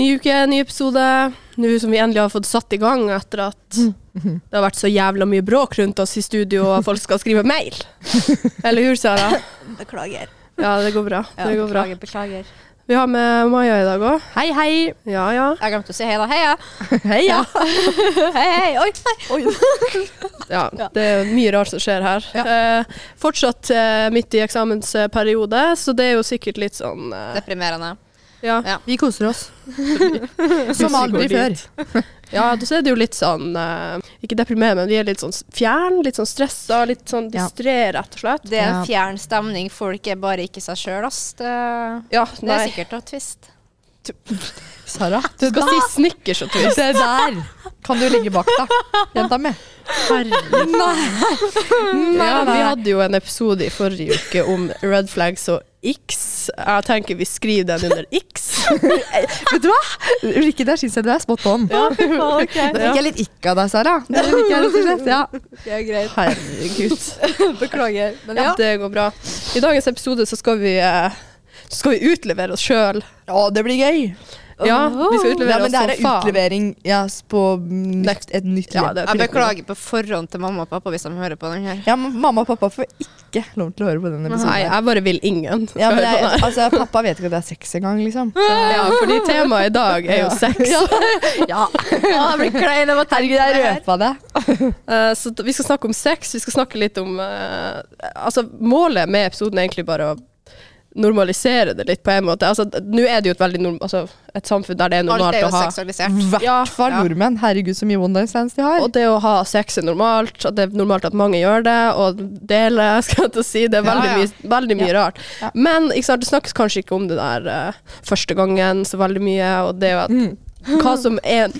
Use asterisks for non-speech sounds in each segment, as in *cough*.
Ny uke, ny episode. Nå som vi endelig har fått satt i gang etter at det har vært så jævla mye bråk rundt oss i studio, og folk skal skrive mail. *laughs* Eller hur, Sara? Beklager. Ja, det går bra. Ja, Det går bra. beklager, beklager. Vi har med Maja i dag òg. Hei, hei. Ja, ja. Jeg glemte å si hei da. Heia. *laughs* Heia. *laughs* Hei, hei. Oi, hei. ja. Det er mye rart som skjer her. Eh, fortsatt eh, midt i eksamensperiode, så det er jo sikkert litt sånn eh, Deprimerende. Ja. Ja. Vi koser oss. *laughs* Som aldri før. *laughs* Ja, da er det jo litt sånn eh, Ikke deprimerende, men vi er litt sånn fjern, litt sånn stressa, litt sånn distré, rett og slett. Det er en fjern stemning. Folk er bare ikke seg sjøl, ass. Det, Ja, det er sikkert noe twist. *laughs* Sara, Du skal si snickers og twist. det der kan du ligge bak, da. Jenta mi. Ja, vi hadde jo en episode i forrige uke om red flags og X. Jeg tenker vi skriver den under X. *laughs* Vet du hva? Rikke, der syns jeg du er spot on. *laughs* *laughs* Ja, Da fikk jeg litt ikk av deg, Sara. Det fikk jeg rett og slett, ja. Det er greit. Herregud. Beklager. Men Ja, ja. det går bra. I dagens episode så skal vi, eh, så skal vi utlevere oss sjøl. Å, det blir gøy. Ja, vi skal utlevere Ja, men men det her er som faen. utlevering ja, s- på nytt, et nytt Ja, liv. det er Jeg beklager på forhånd til mamma og pappa hvis de hører på den her. Ja, men mamma og pappa får ikke lov til å høre på denne episoden. Nei, her. jeg bare vil ingen. Ja, men det er, altså, pappa vet ikke at det er sex engang, liksom. *laughs* Ja, fordi temaet i dag er jo sex. *laughs* Ja. Jeg blir klein av å tenke Herregud, jeg på det her. røpa det. *laughs* Eh, så t- vi skal snakke om sex. Vi skal snakke litt om eh, Altså, målet med episoden er egentlig bare å normalisere det litt på en måte. Altså, nå er det jo et veldig norm, altså, et samfunn der det er Alt normalt er jo å ha seksualisert. I hvert Ja, fall nordmenn. Herregud, så mye one night stands de har. Og det å ha sex er normalt, at det er normalt at mange gjør det, og deler, skal jeg til å si. Det er veldig ja. mye, veldig mye rart. Ja. Men ikke sant, det snakkes kanskje ikke om det der uh, første gangen så veldig mye, og det at Mm. hva som er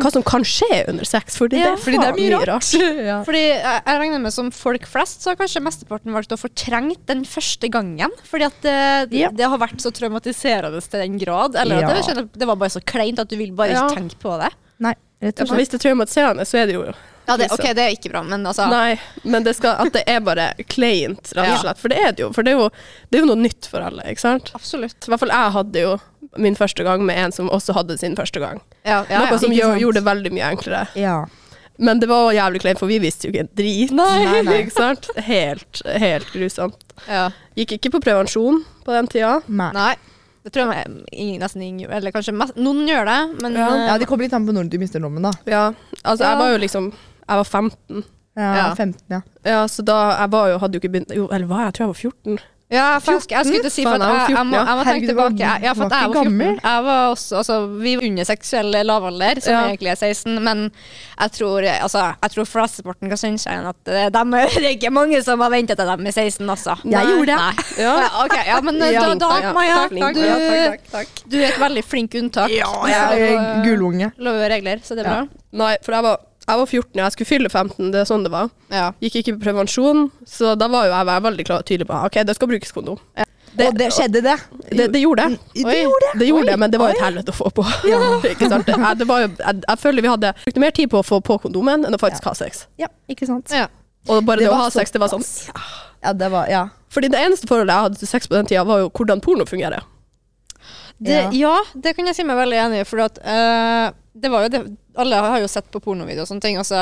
hva som kan skje under sex, fordi Ja, det er, fordi det er mye rart. *laughs* ja. Fordi jeg, jeg regner med som folk flest, så har kanskje mesteparten valgt å fortrenge den første gangen. Fordi at det, Ja. det har vært så traumatiserende til den grad. Eller Ja. at det, det var bare så kleint at du vil bare Ja. ikke tenke på det. Nei, rett og slett. Hvis det er traumatiserende, så er det jo Ja, det, Liksom. ok, det er ikke bra, men altså Nei, men det skal, at det er bare kleint, rett og slett. For det er det jo. For det er jo, det er jo noe nytt for alle, ikke sant? Absolutt. I hvert fall jeg hadde jo min første gang med en som også hadde sin første gang. Ja, ja, Noe ja. som gjør, gjorde det veldig mye enklere. Ja. Men det var jævlig kleint, for vi visste jo ikke en drit. Nei, nei. ikke sant? Helt, helt grusomt. ja. Gikk ikke på prevensjon på den tida. Nei. Nei. Det tror jeg ingen, nesten ingen gjør. Eller kanskje mest, noen gjør det, men Ja. Ja, det kommer litt an på når du mister lommen, da. Ja, altså Ja. jeg var jo liksom Jeg var 15. Ja, Ja. 15, ja. Ja, så da Jeg var jo, hadde jo ikke begynt Jo, eller hva? Jeg tror jeg var 14. Ja, faktisk, jeg, skulle til å si for at jeg jeg, må, jeg må tenke tilbake. Jeg, ja, for at var jeg ikke var 14. gammel. Jeg var også, altså, vi var under seksuell lavalder, som Ja. egentlig er 16, men jeg tror, altså, jeg tror flesteparten kan synes at det, er, *laughs* det er ikke mange som har ventet til dem er 16, altså. Jeg gjorde det. Nei. Ja. Ja, ok, ja, men Ja, da, da. Maja, du, du er et veldig flink unntak. Ja, jeg er gullunge. Lover og regler, så det er bra. Nei, for jeg var, jeg var 14. Jeg skulle fylle 15, det er sånn det var. Ja. Gikk ikke på prevensjon, så da var jo jeg veldig klar, tydelig på Ok, det skal brukes kondom. og det skjedde, det. Det, det gjorde det. Det gjorde det. Det gjorde det, men det var jo et helvete å få på. *laughs* *laughs* ikke sant? Det, jeg- det var jo, jeg, jeg føler vi hadde brukt mer tid på å få på kondomen enn å faktisk ha sex. Ja, ikke sant. Ja. Og bare det, Det å ha sex, det var sånn. Ja, det var Ja. Fordi det eneste forholdet jeg hadde til sex på den tida, var jo hvordan porno fungerer. Det, Ja. ja, det kan jeg si meg veldig enig i. For at, eh, det var jo det, alle har jo sett på pornovideoer og sånne ting. Altså,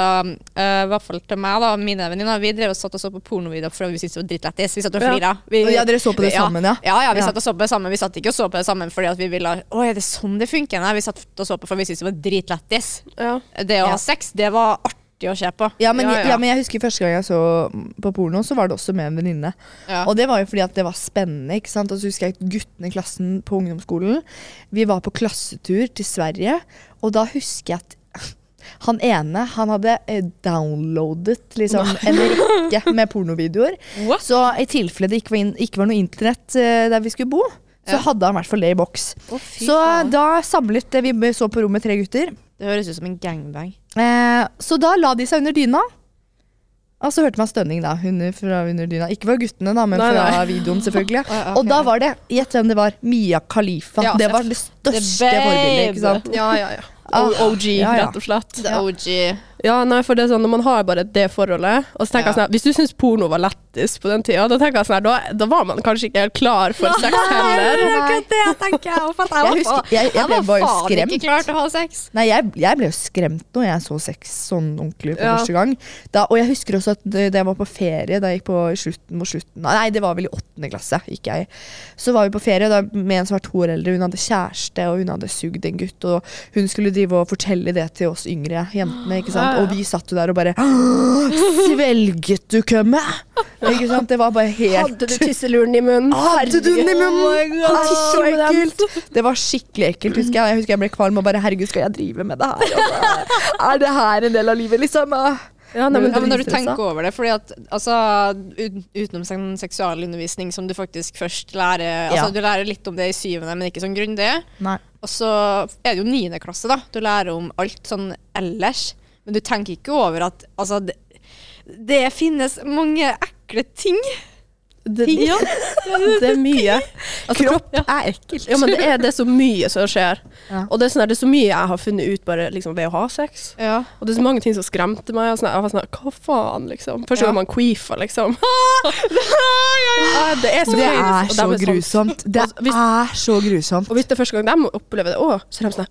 eh, I hvert fall til meg, da, mine venninner. Vi drev og satt og så på pornovideoer for vi syntes det var drittlættis. Vi satt og flira. Ja, dere så på det sammen, ja? Ja, ja, vi Ja. satt og så på det sammen. Vi satt ikke og så på det sammen fordi vi ville Å, er det sånn det funker? Nei, vi satt og så på for vi syntes det var dritlættis. Ja. Det å ha sex, det var artig å se på. Ja men, Ja, ja, ja. men jeg husker første gang jeg så på porno, så var det også med en venninne. Ja. Og det var jo fordi at det var spennende. ikke sant? Og så husker jeg guttene i klassen på ungdomsskolen. Vi var på klassetur til Sverige, og da husker jeg at *laughs* han ene han hadde eh, downloadet liksom en rekke med pornovideoer. What? Så i tilfelle det ikke var, inn, ikke var noe internett eh, der vi skulle bo, så hadde han i hvert fall det i boks. Å, fy Så faen. da samlet eh, Vi så på rommet tre gutter. Det høres ut som en gangbang. Eh, så da la de seg under dyna. Og så hørte man stønning da, under, fra under dyna. Ikke fra guttene, da, men Nei, fra nei. videoen, selvfølgelig. *laughs* Å, ja, Og da var det Gjett hvem det var. Mia Khalifa. Ja, det var det største forbildet. ikke sant? Ja, ja, ja. Ah, OG, ja, ja. rett og slett. The OG. Ja, nei, for det er sånn, Når man har bare det forholdet og så tenker Ja. jeg sånn, her, Hvis du syns porno var lettest på den tida, da tenker jeg sånn, her, da, da var man kanskje ikke helt klar for sex heller. Det er det jeg tenker. Jeg, for jeg, Jeg var husker- jeg- jeg ble var bare faen skremt. ikke klar til å ha sex. Nei, jeg, jeg ble jo skremt når jeg så sex sånn ordentlig for Ja. første gang. Da, og jeg husker også at da jeg var på ferie, da jeg gikk på slutten mot slutten Nei, det var vel i åttende klasse, gikk jeg. Så var vi på ferie da, med en som var to år eldre. Hun hadde kjæreste, og hun hadde sugd en gutt. Og hun skulle drive og fortelle det til oss yngre jentene, ikke sant. Og vi satt jo der og bare Svelget du kømmet? Ikke sant. Det var bare helt Hadde du tisseluren i munnen? Hadde du den i munnen? Oh Ah, så ekkelt. Det var skikkelig ekkelt. husker Jeg Jeg husker jeg ble kvalm og bare Herregud, skal jeg drive med det her? Bare, er det her en del av livet, liksom? Ja, nei, men, Ja, men når du tenker over det, fordi at altså, utenom seksualundervisning som du faktisk først lærer Ja. Altså du lærer litt om det i syvende, men ikke sånn grundig. Nei. Og så er det jo niende klasse, da. Du lærer om alt sånn ellers. Men du tenker ikke over at altså det, det finnes mange ekle ting. Det, ja, det er mye. Altså, kropp er ekkelt. Ja, men det er, det er så mye som skjer. Ja. Og det er, sånn, her, det er så mye jeg har funnet ut bare liksom, ved å ha sex. Ja. Og det er så mange ting som skremte meg. Og sånn, jeg var sånn, Hva faen, liksom? Første Ja. gang man queefer, liksom. Ah, det er så Det er så sånn- grusomt. Det Altså, er så grusomt. Og hvis det er første gang de opplever det òg, så er de sånn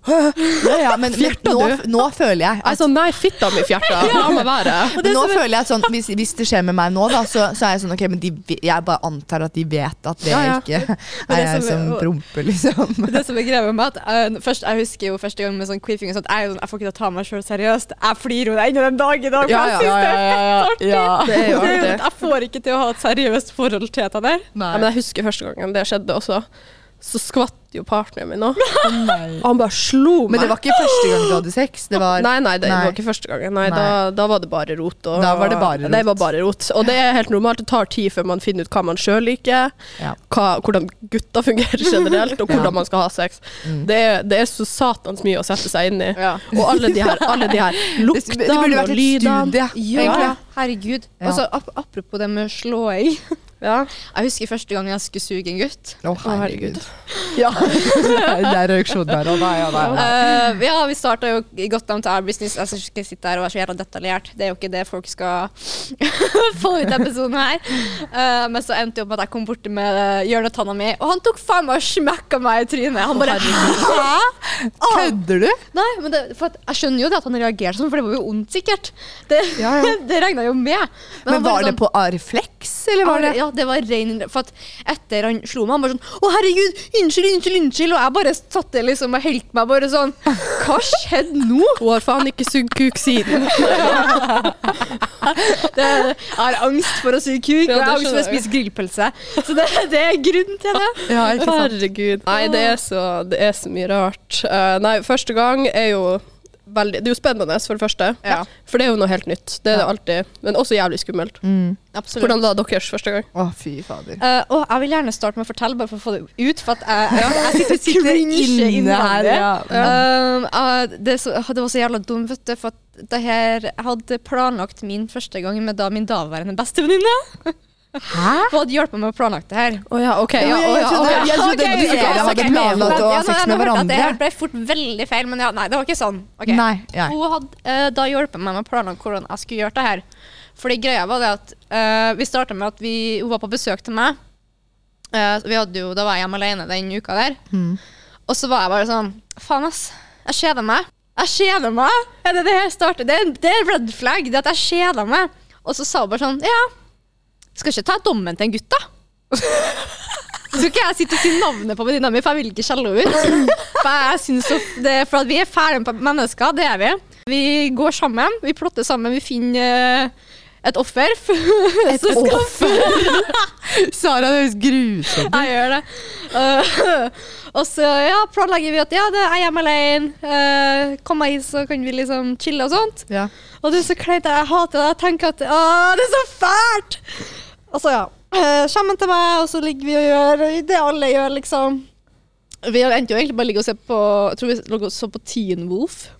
Ja, ja, men, Fjerta du? nå, nå føler jeg Jeg er at altså, Nei, fitta mi fjerta. La meg være. nå føler jeg at sånn, hvis, hvis det skjer med meg nå, da, så, så er jeg sånn Ok, men de, ve- jeg bare antar at de vet at det Ja, ja. ikke det er jeg som er- som promper, liksom. *laughs* Det som er greia med meg, at jeg, først, jeg husker jo første gang med sånn queefing, sånn, at jeg, sånn, jeg får ikke til å ta meg sjøl seriøst. Jeg flirer jo ennå den dag i dag, for Ja, jeg ja, syns det er ja, fett artig. ja. Det er jo artig. Jeg får ikke til å ha et seriøst forhold til det der. Ja, men jeg husker første gangen det skjedde også. Så skvatt jo partneren min òg. Og han bare slo meg. Men det var ikke første gang du hadde sex? Det var Nei, nei, det Nei. var ikke første gangen. Nei, Nei. Da, da var det bare rot. Og, Da var det bare rot. Det var bare rot. Og det er helt normalt. Det tar tid før man finner ut hva man sjøl liker, Ja. hva, hvordan gutter fungerer generelt, og *laughs* hvordan man skal ha sex. Mm. Det, er, det er så satans mye å sette seg inn i. Ja. Og alle de her, alle de her *laughs* luktene det burde og vært et lydene. studie. Ja, herregud. Ja. Altså, ap apropos det med slåing. Ja. Jeg husker første gang jeg skulle suge en gutt. Å, oh, herregud. *laughs* Ja. det er reaksjonen der, og da, ja, da, ja. Eh, ja, vi starta jo i Got Down to Our Business. Jeg skal ikke sitte her og være så jævla detaljert. Det er jo ikke det folk skal *laughs* få ut i episoden her. Uh, men så endte det opp med at jeg kom borti med uh, hjørnetanna mi, og han tok faen meg og smekka meg i trynet. Han bare Hæ? Kødder du? Nei, men det, for at jeg skjønner jo det at han reagerte sånn, for det var jo ondt, sikkert. Det, Ja, ja. *laughs* det regna jo med. Men men var bare det på refleks, eller var det Ja, det var rein For at etter han slo meg, han bare sånn Å, herregud, unnskyld, unnskyld, unnskyld. Og jeg bare satt der liksom og holdt meg bare sånn Hva skjedde nå? Hun har faen ikke sugd kuk siden. *laughs* Det, jeg har angst for å suge kuk, og jeg har angst for å spise grillpølse. Så det, det er grunnen til det. Ja? Herregud. Nei, det er så, det er så mye rart. Uh, nei, første gang er jo veldig Det er jo spennende, for det første. Ja. For det er jo noe helt nytt. Det er det alltid. Men også jævlig skummelt. Mm. Absolutt. Hvordan var deres første gang? Å, fy fader. Uh, og jeg vil gjerne starte med å fortelle, bare for å få det ut. For at jeg, jeg, jeg sitter Sitter cringer inne her, ja. Uh, det, så, det var så jævla dumt, vet du. For at det her, jeg hadde planlagt min første gang med da min daværende bestevenninne. Hæ? Hun hadde hjulpet meg å planlegge det her. Å ja, OK. Ja, Ja, jeg å, ja, trodde- ok. jeg trodde okay, dere ok, hadde planlagt å ha sex med hverandre. Det her ble fort veldig feil, men ja, nei, det var ikke sånn. Nei. Hun hadde uh, da hjulpet meg med å planlegge hvordan jeg skulle gjøre det her. Fordi greia var det at uh, vi starta med at vi, hun var på besøk til meg. Uh, vi hadde jo, da var jeg hjemme alene den uka der. Mm. Og så var jeg bare sånn Faen, ass. Jeg kjeder meg. Jeg kjeder meg! Er det det her starter? Det det er red flag. Det at jeg kjeder meg. Og så sa hun bare sånn Ja, skal ikke ta dommen til en gutt, da. Så skal jeg sitte og si navnet på venninna mi, for jeg vil ikke skjelle henne ut. For, jeg synes det, for at vi er ferdige mennesker, det er vi. Vi går sammen, vi plotter sammen, vi finner eh, et offer. *laughs* Et offer! *laughs* Sara, det høres grusomt ut. Jeg gjør det. Uh, *laughs* og så ja, planlegger vi at ja, det er jeg hjemme alene. Uh, kom meg hit, så kan vi liksom chille og sånt. Ja. Og det er så kleint. Jeg hater det. Jeg tenker at å, det er så fælt! Og så ja. Uh, kommer han til meg, og så ligger vi og gjør det alle gjør, liksom. Vi endte jo egentlig bare ligge og se på Jeg tror vi lå og så på Teen Wolf.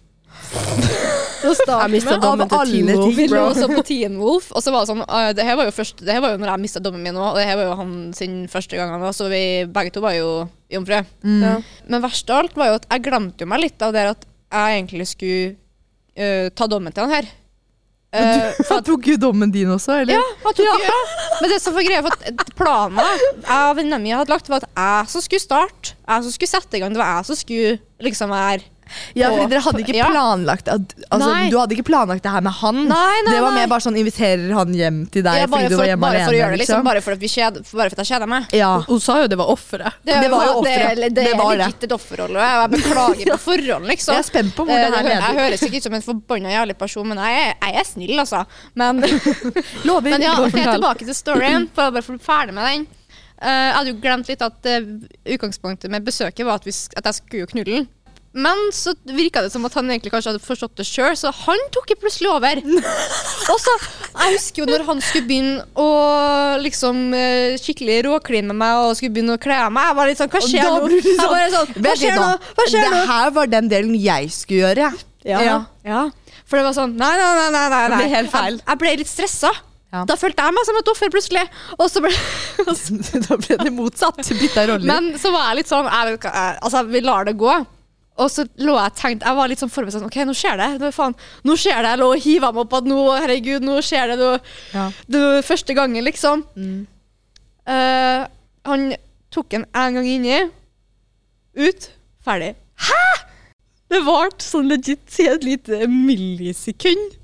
*laughs* Så starten Jeg mista med- dommen Av til Teen alle Wolf, vi lå også og så på Teen Wolf, og så var det sånn uh, Det her var jo først Det her var jo når jeg mista dommen min òg, og det her var jo han sin første gang. Så vi begge to var jo jomfru. Mm. Ja. Men verst av alt var jo at jeg glemte jo meg litt av det at jeg egentlig skulle uh, ta dommen til han her. For Han tok jo dommen din også, eller? Ja, han tok, ja. Men det som var greia, for at planen jeg og venninna mi hadde lagt, var at jeg som skulle starte, jeg som skulle sette i gang, det var jeg som skulle liksom være Ja, fordi dere hadde ikke planlagt at, altså, Du hadde ikke planlagt det her med han. Nei, nei, det var mer bare sånn inviterer han hjem til deg Ja, fordi du for, var hjemme bare alene. for å gjøre det, liksom. liksom. Bare for at, vi kjed, bare for at jeg kjeder meg. Ja. Hun sa jo det var offeret. Det, Det var jo det, offeret. det, Det er var det. et offerrolle, og jeg beklager på *laughs* forhånd, liksom. Jeg er spent på hvor Eh, det her leder. jeg høres ikke ut som en forbanna jævlig person, men jeg er, jeg er snill, altså. Men, *laughs* Lover. men ja, tilbake til storyen, for bare for å bli ferdig med den. Eh, jeg hadde jo glemt litt at eh, utgangspunktet med besøket var at, vi, at jeg skulle jo knulle den. Men så virka det som at han egentlig kanskje hadde forstått det sjøl, så han tok plutselig over. *laughs* Og så, Jeg husker jo når han skulle begynne å liksom eh, skikkelig råkline med meg og skulle begynne å kle av meg. Jeg var litt sånn Hva skjer nå? Sånn, Jeg var sånn Hva skjer nå? Hva skjer nå? Det her var den delen jeg skulle gjøre. Ja. Ja. ja. For det var sånn Nei, nei, nei. nei, nei. Det ble helt feil. Jeg, jeg ble litt stressa. Ja. Da følte jeg meg som et offer plutselig. Og så ble, *laughs* *laughs* da ble det motsatt. *laughs* Bytta roller. men så var jeg litt sånn jeg, Altså, vi lar det gå. Og så lå jeg tenkt Jeg var litt sånn forberedt sånn OK, nå skjer det. Nå, faen, nå skjer det. Jeg lå og hiva meg opp at nå, herregud, nå skjer det. Nå, Ja. det var første gangen, liksom. Mm. Uh, han tok en en gang inni. Ut. Ferdig. Hæ?! Det varte sånn legit i et lite millisekund.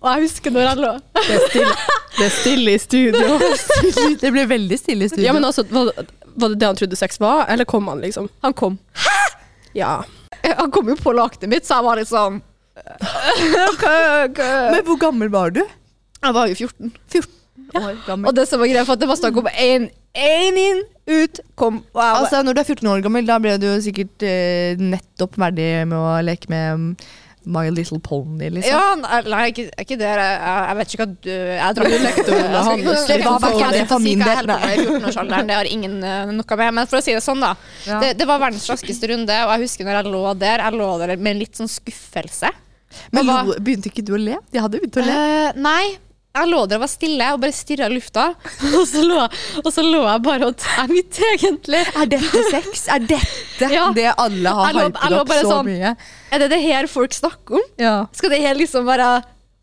Og jeg husker når jeg lå Det er stille, det er stille i studio. *laughs* Det ble veldig stille i studio. Ja, men altså, var, var det det han trodde sex var, eller kom han liksom? Han kom. Hæ?! Ja. Han kom jo på lakenet mitt, så jeg var litt sånn hva? Men hvor gammel var du? Jeg var jo 14. 14 år gammel. Og det som var greia, for at det var snakk om én inn, ut, kom. Wow. Altså, når du er 14 år gammel, da ble du sikkert eh, nettopp verdig med å leke med My Little Pony, liksom. ja, nei, ikke, ikke det. Jeg, jeg vet ikke hva du Jeg tror du lekte han. Det var i hvert fall det for min del, Jeg holdt på med i 14-årsalderen, det har ingen eh, noe med. Men for å si det sånn, da. Ja. Det, det var verdens raskeste runde, og jeg husker når jeg lå der, jeg lå der med litt sånn skuffelse. Men var, begynte ikke du å le? De hadde begynt å le. Uh, nei. Jeg lå der og var stille og bare stirra i lufta. *laughs* Og så lå, og så lå jeg bare og tenkte, egentlig. Er dette sex? Er dette *laughs* Ja. det alle har hypet opp så sånn. mye? Er det det her folk snakker om? Ja. Skal det her liksom være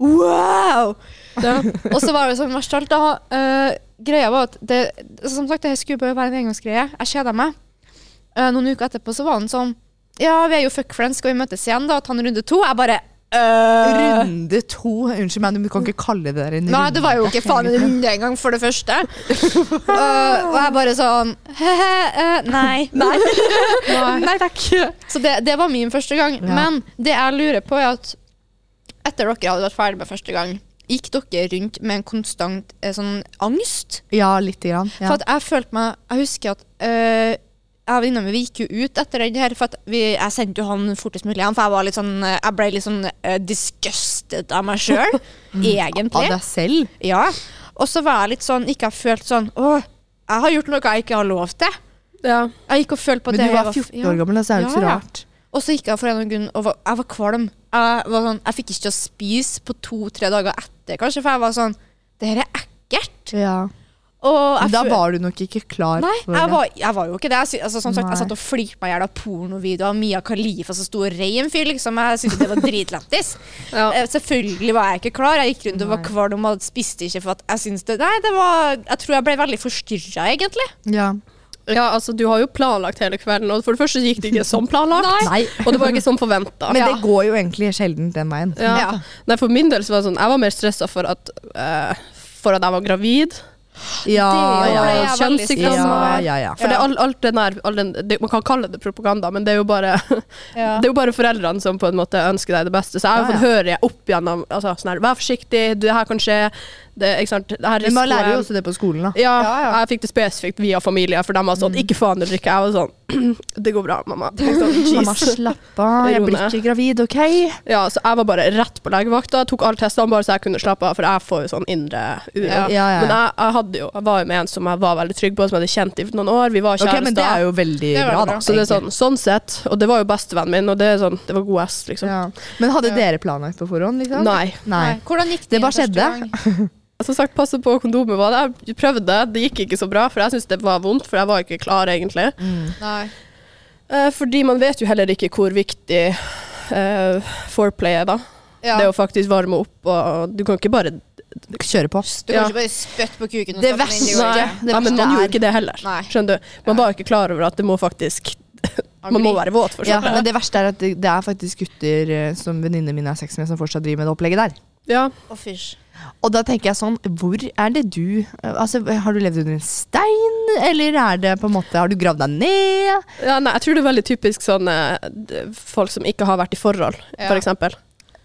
wow? Ja. *laughs* Og så var det sånn verst alt, da. Uh, greia var at det, Som sagt, det skulle bare være en engangsgreie. Jeg kjeda meg. Uh, noen uker etterpå så var han sånn Ja, vi er jo fuck friends, skal vi møtes igjen da ta en runde to? Jeg bare øh, Runde to. Unnskyld meg, du kan ikke kalle det der en runde. Nei, det var jo ikke faen en runde engang, for det første. Uh, *laughs* og jeg bare sånn he-he, uh, Nei. *laughs* *laughs* Nei. Nei takk. Så det, det var min første gang. Ja. Men det jeg lurer på, er at etter dere hadde vært ferdig med første gang, gikk dere rundt med en konstant eh, sånn angst? Ja, lite grann. Ja. For at jeg følte meg Jeg husker at jeg og venninna mi gikk jo ut etter den her, for vi, jeg sendte jo han fortest mulig igjen, for jeg var sånn eh, Jeg ble litt sånn uh, disgusted av meg sjøl, *laughs* egentlig. Av deg selv? Ja. Og så var jeg litt sånn Ikke har følt sånn Å, jeg har gjort noe jeg ikke har lov til. ja. Jeg gikk og følte på Men det du var jeg 14 ja. år gammel, så er det jo ikke så rart. Og så gikk jeg for en grunn og var, jeg var kvalm. Jeg, var sånn, jeg fikk ikke til å spise på to-tre dager etter, kanskje, for jeg var sånn Det her er ekkelt. Ja. Og jeg da var du nok ikke klar Nei, for jeg det. var, jeg var jo ikke det. Jeg, altså, som sagt, jeg satt og flirte meg i hjel av pornovideoer av Mia Khalifa som sto og rei en fyr, liksom. Jeg syntes det var dritlættis. *laughs* Ja. Eh, Selvfølgelig var jeg ikke klar. Jeg gikk rundt og var kvalm og spiste ikke for at jeg det Nei, det var Jeg tror jeg ble veldig forstyrra, egentlig. Ja. ja, altså, du har jo planlagt hele kvelden, og for det første gikk det ikke som planlagt. Nei. Og det var ikke som forventa. Men det går jo egentlig sjelden den veien. Ja. Ja. Nei, for min del så var det sånn Jeg var mer stressa for at eh, For at jeg var gravid. Ja, ja, ja. Kjønnssykdommer. ja, ja, ja. For det er all, alt den der all den, det, Man kan kalle det propaganda, men det er jo bare *laughs* Ja. Det er jo bare foreldrene som på en måte ønsker deg det beste. Så jeg har fått høre opp igjennom altså, sånn her, Vær forsiktig, det her kan skje. Det, ikke sant? Det her Men man lærer jo også det på skolen, da. ja, Ja, ja. jeg fikk det spesifikt via familie, for de var sånn 'Ikke faen, du drikker'. Jeg var sånn *clears throat* 'Det går bra, mamma'. Sånn, *laughs* Mamma, slapp av. Jeg blir ikke gravid, OK? Ja, så jeg var bare rett på legevakta, tok alle testene bare så jeg kunne slappe av, for jeg får jo sånn indre uro. Ja. Ja, ja, Men jeg, jeg, hadde jo, jeg var jo med en som jeg var veldig trygg på, som jeg hadde kjent i noen år. Vi var Ok, Okay, men det er jo veldig Det bra, bra. da. så det er sånn, sånn sett, og det var jo bestevennen min, og det, er sånn, det var god S, liksom. Ja. Men hadde Ja. dere planlagt på forhånd, liksom? Nei. Nei. Hvordan gikk det, Det bare skjedde. *laughs* Som sagt, passe på kondomet. var det. Jeg prøvde, det gikk ikke så bra, for jeg syntes det var vondt, for jeg var ikke klar, egentlig. Mm. Nei. Eh, fordi man vet jo heller ikke hvor viktig eh, foreplay er, da. Ja. Det å faktisk varme opp, og du kan ikke bare Kjøre på. Du kan Ja. ikke bare spytte på kuken. og Det verste-. Nei, det ja, men man gjorde ikke det heller. Nei. Skjønner du? Man var ikke klar over at det må faktisk Man må være våt for Ja, men det verste er at det, det er faktisk gutter eh, som venninnene mine har sex med, som fortsatt driver med det opplegget der. Ja. Og fysj. Og da tenker jeg sånn, hvor er det du Altså, Har du levd under en stein, eller er det på en måte Har du gravd deg ned? ja, nei, jeg tror det er veldig typisk sånn eh, folk som ikke har vært i forhold, Ja. for eksempel.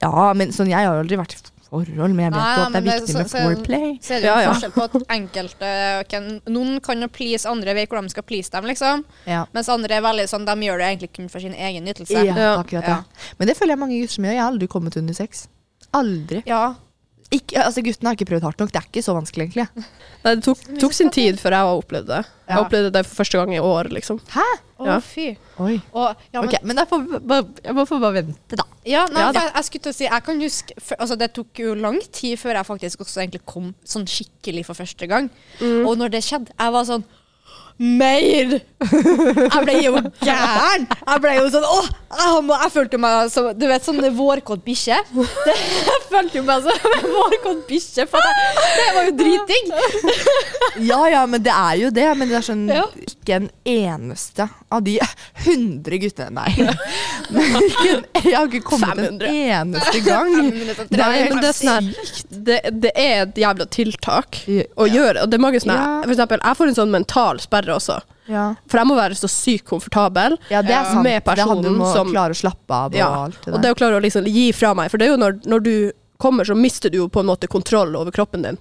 Ja, men sånn, jeg har aldri vært i forhold, men jeg vet Nei, at det er er det viktig så- med så- foreplay. Så er det jo ja. forskjell på at enkelte kan, Noen kan jo please andre, vet hvordan de skal please dem, liksom. Ja. Mens andre er veldig sånn, de gjør det egentlig kun for sin egen nytelse. Ja, akkurat det. Ja. Men det føler jeg mange gutter som gjør. Jeg har aldri kommet under sex. Aldri. Ja. Ikke, altså, guttene har ikke prøvd hardt nok. Det er ikke så vanskelig, egentlig. Nei, det tok, tok sin tid før jeg opplevde det. Jeg Ja. opplevde det for første gang i år, liksom. Hæ? Å, Ja. fy. Oi. Og, ja, men, okay, men jeg, får bare, jeg må få bare vente, da. ja, nei, Ja, for jeg, jeg skulle til å si Jeg kan huske for, altså, Det tok jo lang tid før jeg faktisk også egentlig kom sånn skikkelig for første gang. Og når det skjedde, jeg var sånn Mer! Jeg ble jo gæren! Jeg ble jo sånn Åh! Jeg, må, jeg følte meg som Du vet, sånn vårkåt bikkje. Jeg følte jo meg som en vårkåt bikkje, for det, det var jo dritdigg. Ja, ja, men det er jo det. Men det er sånn Ja. Ikke en eneste av de 100 guttene Nei. En, jeg har ikke kommet 500. en eneste gang. Nei, men det er sånn her det, det er et jævla tiltak å gjøre. Og det er mange sånne. For eksempel, jeg får en sånn mental sperre også. Ja. For jeg må være så sykt komfortabel. ja, det er sant. Med det personen som- klare å slappe av og Ja. alt det Og det å klare å liksom gi fra meg. For det er jo når, når du kommer, så mister du jo på en måte kontroll over kroppen din.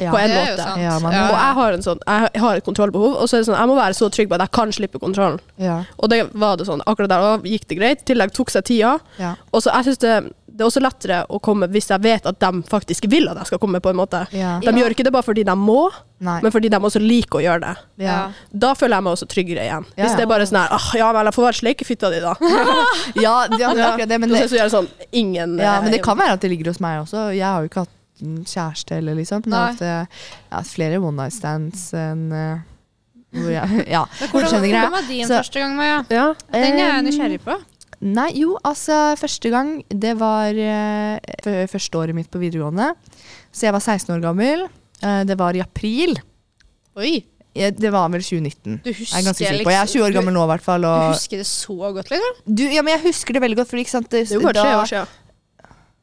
ja. på en Det måte. Ja, man- Og jeg har, en sånn, jeg har et kontrollbehov, og så er det sånn, jeg må være så trygg på at jeg kan slippe kontrollen. Ja. Og det var det sånn, akkurat der gikk det greit. I tillegg tok seg tida. Ja. Og så jeg synes det, det er også lettere å komme hvis jeg vet at de faktisk vil at jeg skal komme, på en måte. Ja. De gjør ikke det bare fordi de må, Nei. men fordi de også liker å gjøre det. Ja. Da føler jeg meg også tryggere igjen. Ja, Hvis ja. det er bare sånn her, ah, ja vel, jeg får være sleikefitta di, da. *laughs* Ja, det, er akkurat det. Men det, så gjør sånn, ingen ja, men det eh, kan være at det ligger hos meg også. Jeg har jo ikke hatt en kjæreste eller liksom. Men jeg har hatt, eh, jeg har hatt flere one night stands enn eh, hvor jeg, *laughs* Ja, Hvordan hvordan var din Så- første gang, Maja? Ja. Den er jeg Um, nysgjerrig på. Nei, jo, altså første gang Det var uh, første året mitt på videregående. Så jeg var 16 år gammel. Uh, det var i april. Oi, Det var vel 2019. du Jeg er ganske sikker på. Jeg er 20 år gammel nå, i hvert fall. Du husker det så godt, liksom? du, ja, men jeg husker det veldig godt, for ikke sant det, Det er jo bare tre år siden.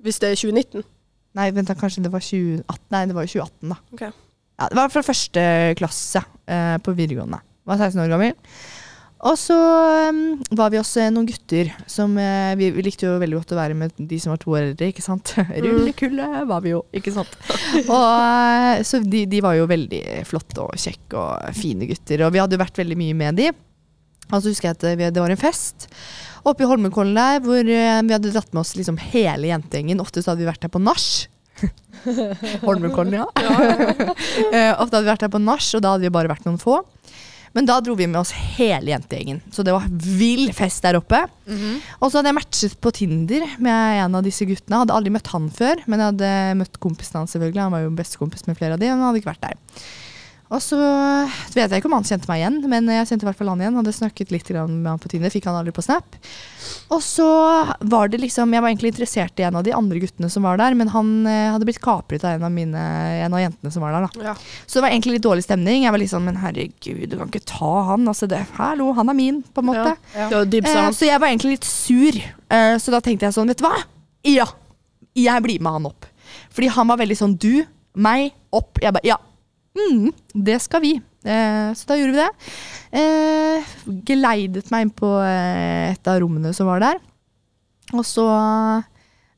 Hvis det er 2019. Nei, vent da, kanskje det var 2018. Nei, det var jo 2018, da. Okay. Ja, det var fra første klasse eh, på videregående. Var 16 år gammel. Og så um, var vi også noen gutter som uh, vi, vi likte jo veldig godt å være med de som var to år eldre, ikke sant? *laughs* Rullekulle var vi jo, ikke sant? *laughs* Og uh, Så de, de var jo veldig flotte og kjekke og fine gutter, og vi hadde jo vært veldig mye med de. Og så husker jeg at vi, det var en fest oppe i Holmenkollen der, hvor uh, vi hadde dratt med oss liksom hele jentegjengen. Ofte så hadde vi vært der på nach. *laughs* Holmenkollen, ja. Eh, Ofte hadde vi vært der på nach, og da hadde vi bare vært noen få. Men da dro vi med oss hele jentegjengen. Så det var vill fest der oppe. Og så hadde jeg matchet på Tinder med en av disse guttene. Hadde aldri møtt han før, men jeg hadde møtt kompisen hans selvfølgelig. Han var jo bestekompis med flere av de, men han hadde ikke vært der. Og så vet jeg ikke om han kjente meg igjen, men jeg kjente i hvert fall han igjen. Hadde snakket litt med han på Tinder, fikk han aldri på Snap. Og så var det liksom Jeg var egentlig interessert i en av de andre guttene som var der, men han eh, hadde blitt kapret av en av, mine, en av jentene som var der. da Ja. så det var egentlig litt dårlig stemning. Jeg var litt sånn, men herregud, du kan ikke ta han. Altså det, hallo, han er min, på en måte. Ja. ja. Eh, så jeg var egentlig litt sur. Eh, så da tenkte jeg sånn, vet du hva? Ja, jeg blir med han opp. Fordi han var veldig sånn, du, meg, opp. Jeg bare, ja, mm, det skal vi. Eh, så da gjorde vi det. Eh, geleidet meg inn på eh, et av rommene som var der. Og så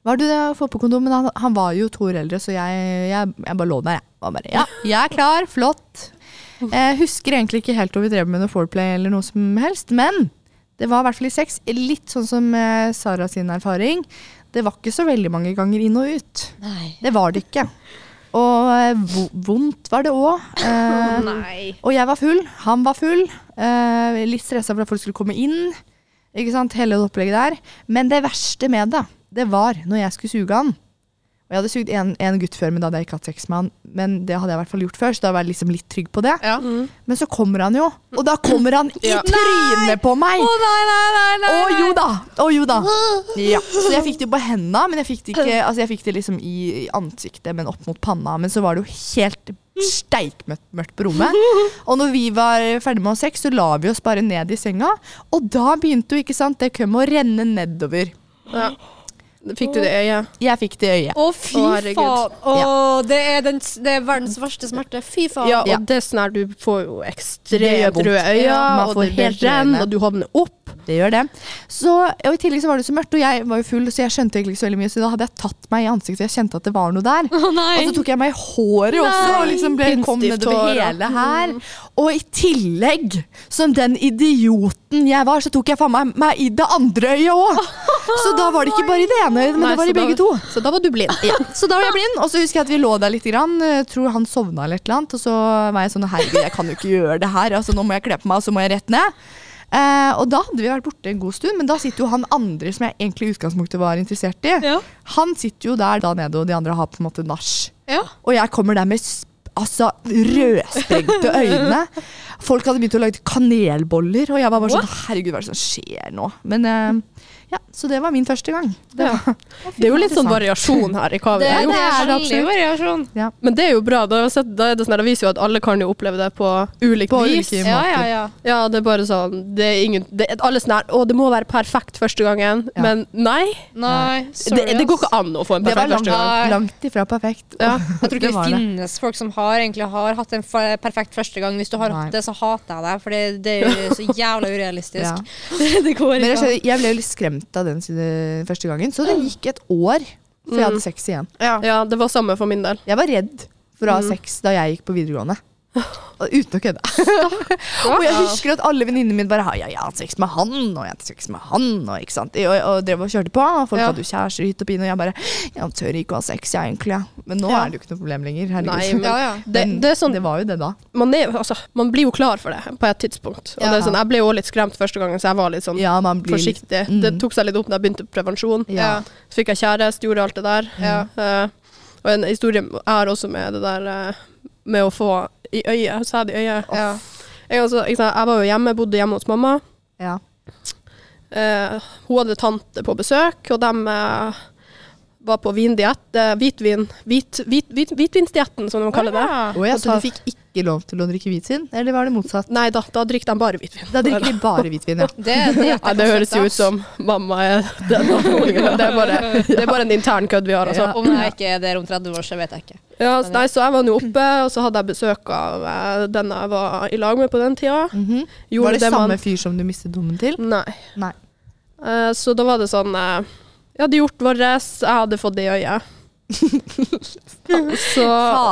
var det det å få på kondom, men han, han var jo to år eldre, så jeg, jeg, jeg bare lå der, jeg. Bare, ja, jeg er klar, flott. Jeg husker egentlig ikke helt om vi drev med noe foreplay eller noe som helst, men det var i hvert fall i sex. Litt sånn som eh, Sara sin erfaring. Det var ikke så veldig mange ganger inn og ut. Nei. Det var det ikke. Og eh, vondt var det òg. Eh, *laughs* og jeg var full, han var full. Eh, litt stressa for at folk skulle komme inn. Ikke sant, Hele det opplegget der. Men det verste med det, det var når jeg skulle suge han. Jeg hadde sugd en, en gutt før, men da hadde jeg ikke hatt sex med han. Men det hadde jeg i hvert fall gjort før, så da var jeg liksom litt trygg på det. Ja. Men så kommer han jo, og da kommer han i Ja. trynet på meg! Å nei, nei, nei, nei. Å jo da! Å jo da. *gasps* Ja. Så jeg fikk det jo på hendene, men jeg fikk det ikke Altså jeg fikk det liksom i i ansiktet, men opp mot panna. Men så var det jo helt steikmørkt på rommet. Og når vi var ferdig med å ha sex, så la vi oss bare ned i senga. Og da begynte jo ikke sant, det kømmet å renne nedover. Ja. Fikk du det i øyet? Jeg fikk det i øyet. Å, fy Å, herregud. faen. Å, det, er den, det er verdens verste smerte. Fy faen. Ja, og Ja. det er sånn her, du får jo Det gjør ekstremt vondt. røde øyne, Ja, man og får det blir helt renn, og du hovner opp. Det gjør det. Så, og I tillegg så var det så mørkt, og jeg var jo full, så jeg skjønte egentlig ikke så veldig mye. Så da hadde jeg tatt meg i ansiktet, jeg kjente at det var noe der. Å nei. Og så tok jeg meg i håret også, og liksom ble, kom Innstivt nedover hår, hele her. Og i tillegg, som den idioten jeg var, så tok jeg faen meg, meg i det andre øyet òg. *laughs* Så da var det ikke bare i det ene øyet, men Nei, det var i begge da- to. Så da var du blind. Ja, så da var jeg blind, og så husker jeg at vi lå der litt. Grann. Jeg tror han sovna eller et eller annet. Og så var jeg sånn herregud, jeg kan jo ikke gjøre det her. Altså, nå må jeg kle på meg, og så må jeg rett ned. Eh, og da hadde vi vært borte en god stund, men da sitter jo han andre som jeg egentlig i utgangspunktet var interessert i. Ja. Han sitter jo der da nede, og de andre har på en måte nach. Ja. Og jeg kommer der med altså, rødsprengte øyne. Folk hadde begynt å lage kanelboller, og jeg var bare sånn Herregud, hva er det som skjer nå? Men eh, ja, så det var min første gang. Det Ja. Det er jo litt sånn variasjon her i hva vi Det, har gjort. er er det absolutt. variasjon. ja. Men det er jo bra. Da, har sett, da er det, sånn, det viser jo at alle kan jo oppleve det på ulikt På vis. ulike Ja, ja, ja. Ja, det er bare sånn det er ingen, det, Alle sånn her Å, det må være perfekt første gangen. Ja. Men nei. Nei, sorry, Det, det går ikke an å få en Det var perfekt langt, første gang. Langt ifra perfekt. Ja. Jeg tror ikke *laughs* Det det, det. finnes folk som har, egentlig har hatt en perfekt første gang. Hvis du har hatt det, så hater jeg deg, for det, det er jo så jævla urealistisk. Ja. *laughs* det går ikke. an. jeg ble jo litt skremt av den siden, første gangen, så det gikk et år før jeg hadde sex igjen. Ja. Ja, det var samme for min del. Jeg var redd for å ha Mm. sex da jeg gikk på videregående. Uten å kødde. og jeg husker at alle venninnene mine bare «Ja, ja, jeg har hatt sex med han, og jeg har hatt sex med han, og, ikke sant? og, og drev og kjørte på. Folk Ja. hadde jo kjærester hit og pine, og jeg bare Jeg tør ikke å ha sex, jeg, egentlig. Men nå Ja. er det jo ikke noe problem lenger. Herregud. Nei, men *laughs* Ja, ja. det, det er sånn det var jo det da. man, er, altså, man blir jo klar for det på et tidspunkt. Og Ja. det er sånn, Jeg ble jo litt skremt første gangen, så jeg var litt sånn Ja, forsiktig. Mm. Det tok seg litt opp da jeg begynte på prevensjon. Ja. Så fikk jeg kjæreste, gjorde alt det der. Ja. Uh, og en historie jeg har også med det der uh, med å få i øyet, sæd i øyet. Ja. Jeg, ikke sant, jeg var jo hjemme, bodde hjemme hos mamma. Ja. Eh, hun hadde tante på besøk, og de eh, var på vindiett. eh, hvitvin, hvit, hvit, hvit, hvitvinsdietten, som de kaller det. Jeg, Og så du fikk ikke lov til å drikke hvitvin? Eller var det motsatt? Nei da, da drikker de bare hvitvin. Da drikker de bare hvitvin, ja. *laughs* Det, det, Ja, det høres jo ut som mamma er den *laughs* det er bare, *laughs* det er bare en intern kødd vi har. Altså. Om jeg ikke er der om 30 år, så vet jeg ikke. Ja, nei, så jeg var nå oppe, og så hadde jeg besøk av eh, den jeg var i lag med på den tida. Mm -hmm. Var det, det samme fyr som du mistet dommen til? Nei. Nei. Uh, så da var det sånn uh, Jeg hadde gjort vårt, jeg hadde fått det i øyet. Så,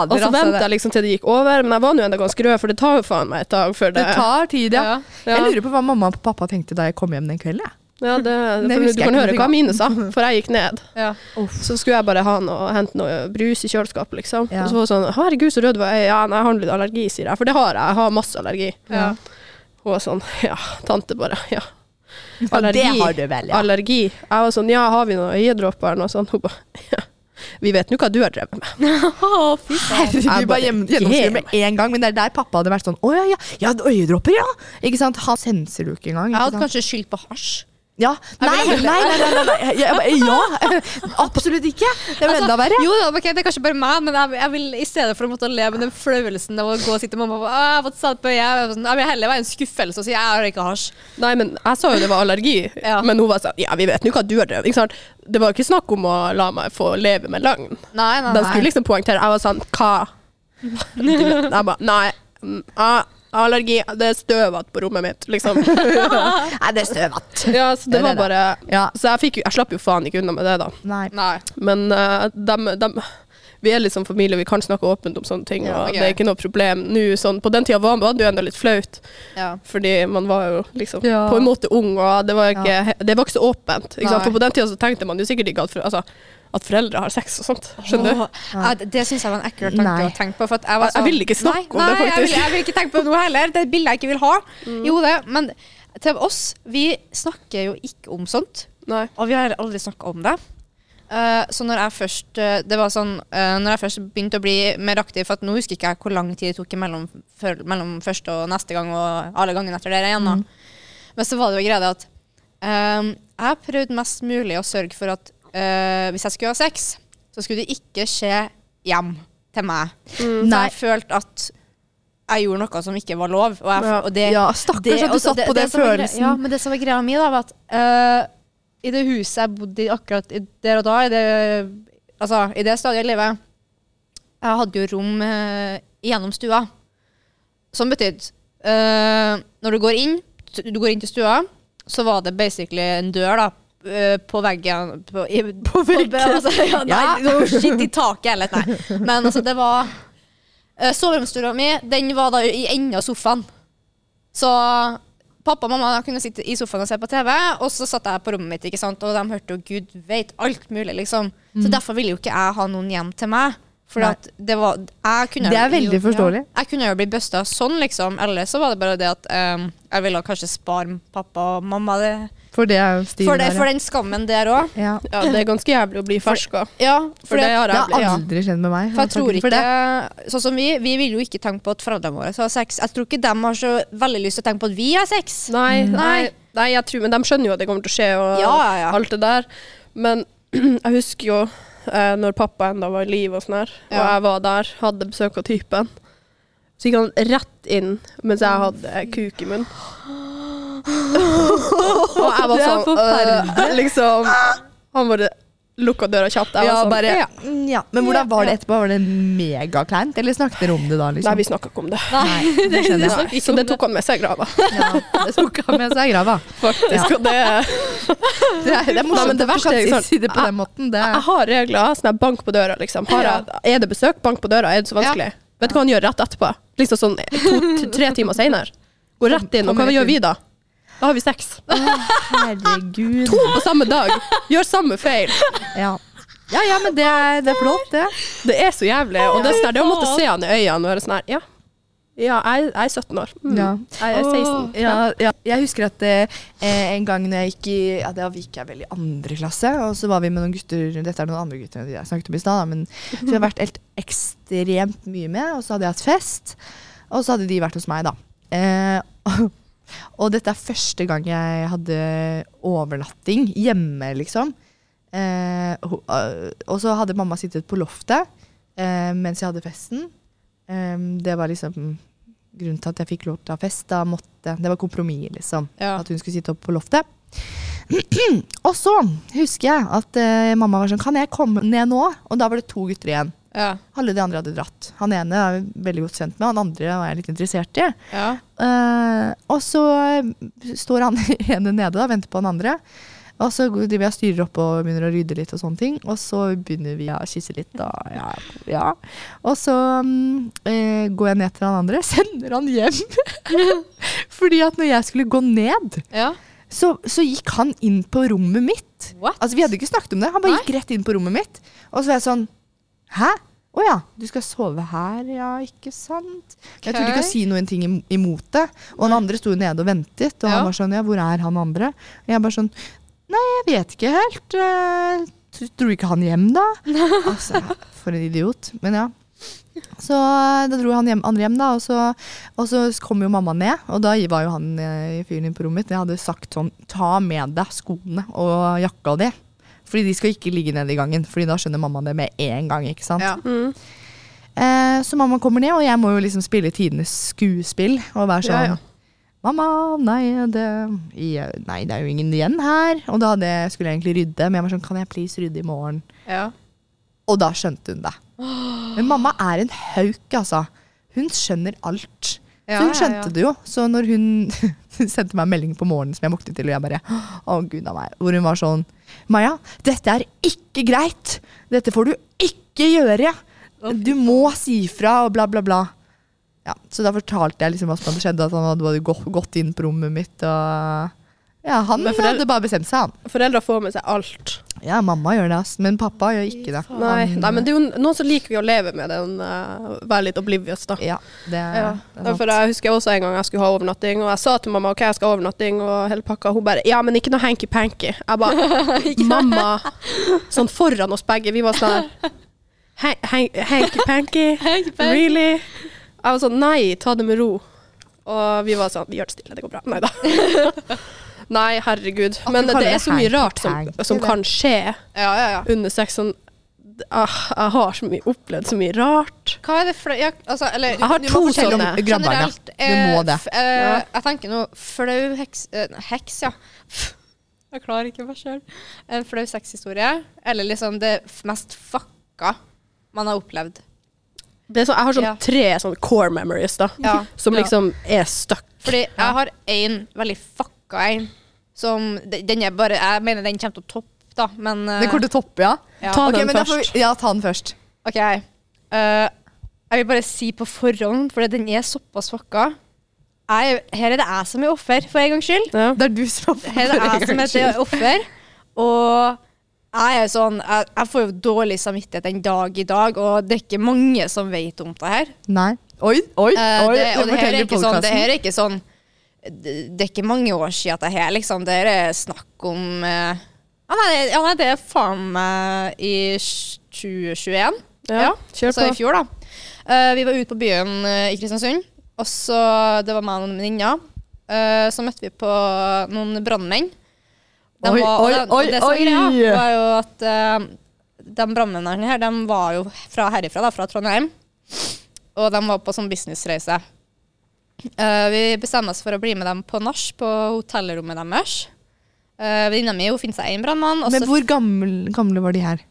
og så altså, jeg liksom til det gikk over, men jeg var nå enda ganske rød, for det tar jo faen meg et dag før det Det tar tid, ja. Ja. ja, Jeg lurer på hva mamma og pappa tenkte da jeg kom hjem den kvelden. jeg. ja, det, *laughs* Det for Du kan høre hva mine sa, for jeg gikk ned. Ja. Så skulle jeg bare ha noe, hente noe brus i kjøleskapet, liksom. Ja. Og så var det sånn Herregud, så rød du var. Ja, nei, jeg har litt allergi, sier jeg. For det har jeg. Jeg har masse allergi. Ja. Hun var sånn *laughs* Ja, tante bare. Ja. Ja, det har du vel, ja. Allergi. Jeg var sånn Ja, har vi noe øyedråper eller noe sånt? Hun bare *laughs* Ja. Vi vet nå hva du har drevet med. *laughs* Å, fy faen. Herregud, vi bare gjennomskriver gjennom- med en gang. Men det er der pappa hadde vært sånn Å ja, ja, ja, øyedråper, ja! Ikke sant? Han senser du ikke engang. Jeg hadde kanskje skyldt på hasj. Ja. Nei, nei, nei, nei, nei, nei. Jeg, jeg, ja! Absolutt ikke! Det er Altså, enda verre. Jo, det er kanskje bare meg, men jeg, jeg vil i stedet for å måtte leve med den flauelsen av å gå og si til mamma «Å, Jeg har fått satt på øyet. Jeg, er sånn, jeg vil heller være en skuffelse og si jeg har ikke hasj. Nei, men jeg sa jo det var allergi. *laughs* Ja. Men hun var sånn Ja, vi vet nå hva du har drevet? Det var jo ikke snakk om å la meg få leve med løgn. Nei, nei, De nei. skulle liksom poengtere. Jeg var sånn Hva? *laughs* Jeg bare Nei. Allergi. Det er støvete på rommet mitt, liksom. *laughs* Nei, det er støvete. Ja, så det Det var det. bare Ja. Så jeg, fikk jeg slapp jo faen ikke unna med det, da. Nei. nei. Men uh, dem, dem, vi er liksom familie, vi kan snakke åpent om sånne ting, Ja, og ok. det er ikke noe problem nå. Sånn, på den tida var, det jo enda litt flaut, Ja. fordi man var jo liksom Ja. på en måte ung, og det var ikke, det var ikke så åpent. Ikke sant? For på den tida så tenkte man jo sikkert ikke at, for, altså, at foreldre har sex og sånt. Skjønner du? Ja, det det syns jeg var en ekkel tanke Nei. å tenke på. For at jeg, var Jeg- jeg vil ikke snakke nei, om det, nei, Jeg faktisk. vil, jeg vil ikke tenke på det nå heller. Det er et bilde jeg ikke vil ha. Jo, det, men til oss, vi snakker jo ikke om sånt. Nei. Og vi har aldri snakka om det. Uh, så når jeg først uh, Det var sånn uh, Når jeg først begynte å bli mer aktiv For at nå husker ikke jeg hvor lang tid det tok mellom, før, mellom første og neste gang, og alle gangene etter det igjen. da Men så var det jo greia at jeg prøvde mest mulig å sørge for at eh, hvis jeg skulle ha sex, så skulle det ikke skje hjem til meg. Mm. Nei. jeg følte at jeg gjorde noe som ikke var lov. Og, jeg, og det, Ja, stakkars at du satt satt på den som følelsen. Ja, men det som var greia mi, da, var at uh, i det huset jeg bodde i akkurat i der og da, i det, altså, i det stadiet i livet Jeg hadde jo rom uh, gjennom stua. Som betydde uh, Når du går inn Du går inn til stua, så var det basically en dør, da. Eh, på veggen På, i, på veggen? altså, ja, nei, ja. skitt i taket eller nei. Men altså, det var uh, Soveromsdøra mi, den var da i enden av sofaen. Så pappa og mamma kunne sitte i sofaen og se på TV, og så satt jeg på rommet mitt, og de hørte jo gud vet alt mulig, liksom. Så derfor ville jo ikke jeg ha noen hjem til meg. For at det var jeg kunne Det er jo- veldig forståelig. Ja, jeg kunne jo bli busta sånn, liksom. Eller så var det bare det at um, jeg ville kanskje spare pappa og mamma det. For det er jo stilen For, det, der, for den skammen der òg. ja. Ja, det er ganske jævlig å bli ferska. Ja, For for det det, har Det har aldri skjedd med meg. for jeg tror ikke. Sånn som vi, vi vil jo ikke tenke på at foreldrene våre har sex. Jeg tror ikke de har så veldig lyst til å tenke på at vi har sex. Nei, mm. nei, nei jeg tror, men de skjønner jo at det kommer til å skje, og ja. alt det der. Men *clears throat* jeg husker jo eh, når pappa enda var i live og sånn her, og Ja. jeg var der, hadde besøk av typen. Så gikk han rett inn mens jeg hadde kuk i munnen. *gasps* og jeg var Det er sånn øh, Liksom Han bare lukka døra kjapt. Jeg Ja, sånn, bare, ja. mm, ja. Men hvordan var det etterpå? Var det megakleint, eller snakket dere om det da? Nei, Liksom? vi snakka ikke om det. Nei, det *laughs* jeg. Så det tok han med seg i grava, *laughs* Ja, det tok han med seg i grava. *laughs* faktisk. Ja. Og det Det er, det er Nei, morsomt men det verste er sånn- si det på den måten. Det Jeg er, har regler. Sånn bank på døra, liksom. Jeg, er det besøk, bank på døra. Er det så vanskelig? Vet du hva han gjør rett etterpå? Liksom sånn to, tre timer senere. Går rett inn, og hva gjør vi da? Da har vi sex. herregud. To på samme dag. Gjør samme feil. Ja. ja, ja, men det er, det er flott, det. Det er så jævlig. Og det, er sånn her, det å måtte se han i øynene og være sånn her Ja, ja jeg, jeg er 17 år. Mm. Ja. Jeg er 16. Ja, ja. Jeg husker at eh, en gang når jeg gikk i ja, Da gikk jeg vel i andre klasse, og så var vi med noen gutter Dette er noen andre gutter enn de jeg snakket om i stad, men så jeg har vært helt ekstremt mye med. Og så hadde jeg hatt fest, og så hadde de vært hos meg, da. Eh, *laughs* og dette er første gang jeg hadde overnatting hjemme, liksom. Eh, øh, og så hadde mamma sittet på loftet eh, mens jeg hadde festen. Eh, det var liksom grunnen til at jeg fikk lov til å ha fest. Da måtte, det var kompromiss, liksom. Ja. At hun skulle sitte oppe på loftet. *clears throat* og så husker jeg at eh, mamma var sånn Kan jeg komme ned nå? Og da var det to gutter igjen. Ja. Alle de andre hadde dratt. Han ene er jeg veldig godt kjent med, han andre var jeg litt interessert i. ja. Uh, og så står han *laughs* ene nede og venter på han andre. Og så driver jeg og styrer opp og begynner å rydde litt, og sånne ting. Og så begynner vi å kysse litt. Da. Ja, ja. Og så um, eh, går jeg ned til han andre, *laughs* sender han hjem. *laughs* Fordi at når jeg skulle gå ned, ja. så, så gikk han inn på rommet mitt. What? Altså Vi hadde ikke snakket om det. Han bare Nei. gikk rett inn på rommet mitt. Og så var jeg sånn Hæ? Å ja, du skal sove her? Ja, ikke sant? Jeg turte ikke å si noen ting imot det. Og den andre sto nede og ventet, og Ja. han var sånn Ja, hvor er han andre? Og jeg bare sånn Nei, jeg vet ikke helt. Uh, Dro ikke han hjem, da? *laughs* altså, for en idiot. Men ja. Så eh, da dro han hjem, andre hjem, da, og så, og så kom jo mamma ned. Og da var jo han i fyren inne på rommet mitt. Jeg hadde sagt sånn Ta med deg skoene og jakka di. Fordi de skal ikke ligge nede i gangen, Fordi da skjønner mamma det med en gang. ikke sant? Ja. Mm. Eh, så mamma kommer ned, og jeg må jo liksom spille tidenes skuespill. Og være sånn Ja, ja. Mamma, nei det, nei, det er jo ingen igjen her. Og da hadde, skulle jeg egentlig rydde, men jeg var sånn Kan jeg please rydde i morgen? ja. Og da skjønte hun det. Men mamma er en hauk, altså. Hun skjønner alt. Ja, så hun ja, skjønte ja. det jo. Så når hun *laughs* sendte meg en melding på morgenen som jeg våknet til, og jeg bare Å, gud a meg. Hvor hun var sånn Maja, dette er ikke greit. Dette får du ikke gjøre. Du må si fra, og bla, bla, bla. Ja, så da fortalte jeg liksom hva som hadde skjedd, at han hadde gått, inn på rommet mitt. Og ja, han Men foreldre- hadde bare bestemt seg, han. Foreldre får med seg alt. Ja, mamma gjør det, ass. Men pappa gjør ikke det. Nei, Han- nei, men det er jo noen som liker vi å leve med den, uh, være litt oblivious, da. Ja, det Ja. det er sant. For jeg husker også en gang jeg skulle ha overnatting, og jeg sa til mamma ok, jeg skal ha overnatting, og hele pakka, hun bare ja, men ikke noe hanky-panky. Jeg bare *laughs* mamma, sånn foran oss begge, vi var sånn her, "Han- han- *laughs* hanky-panky, really? Jeg var sånn nei, ta det med ro. Og vi var sånn vi gjør det stille, det går bra. Nei da. *laughs* Nei, herregud. At Men det er så mye rart som, som kan skje Ja, ja, ja. under sex. Sånn, ah, jeg har så mye, opplevd så mye rart. Hva er det flau ja, altså, eller, Jeg har to sånne. Generelt, eh, Du må eh, det. f- eh, Ja. Jeg tenker nå flau heks... eh, heks, ja. Jeg klarer ikke meg sjøl. En flau sexhistorie. Eller liksom det mest fucka man har opplevd. Det er så, jeg har sånn Ja. tre sånn core memories da, Ja. som Ja. liksom er stuck. Fordi jeg har én veldig fucka en som Den er bare Jeg mener den kommer til å toppe, da, men eh, Den kommer til å toppe, ja? ja. Ta okay, den men da får først. vi, ja, ta den først. OK. Uh, jeg vil bare si på forhånd, for den er såpass fucka jeg, er- Her er det jeg som er offer, for en gangs skyld. Ja. Det er du som Her er det jeg som er offer. Og jeg er sånn jeg, jeg får jo dårlig samvittighet en dag i dag, og det er ikke mange som vet om det her. Nei. Oi, oi, Eh, oi. det, og det her, er ikke sånn, det her er ikke sånn Det, er ikke mange år siden at det her liksom Det er snakk om uh, ja, nei, ja, nei, det er faen meg i 2021. Ja, kjør på. altså i fjor, da. Uh, vi var ute på byen eh, i Kristiansund, og så Det var meg og noen venninner. Så møtte vi på noen brannmenn. De Oi, var- oi, det- og oi, det som er greia, var jo at uh, de brannmennene her, de var jo fra herifra, da, fra Trondheim. Og de var på sånn businessreise. Eh, vi bestemmer oss for å bli med dem på nach på hotellrommet deres. Uh, Venninna mi finner seg en brannmann. Men hvor gamle, gamle var de her?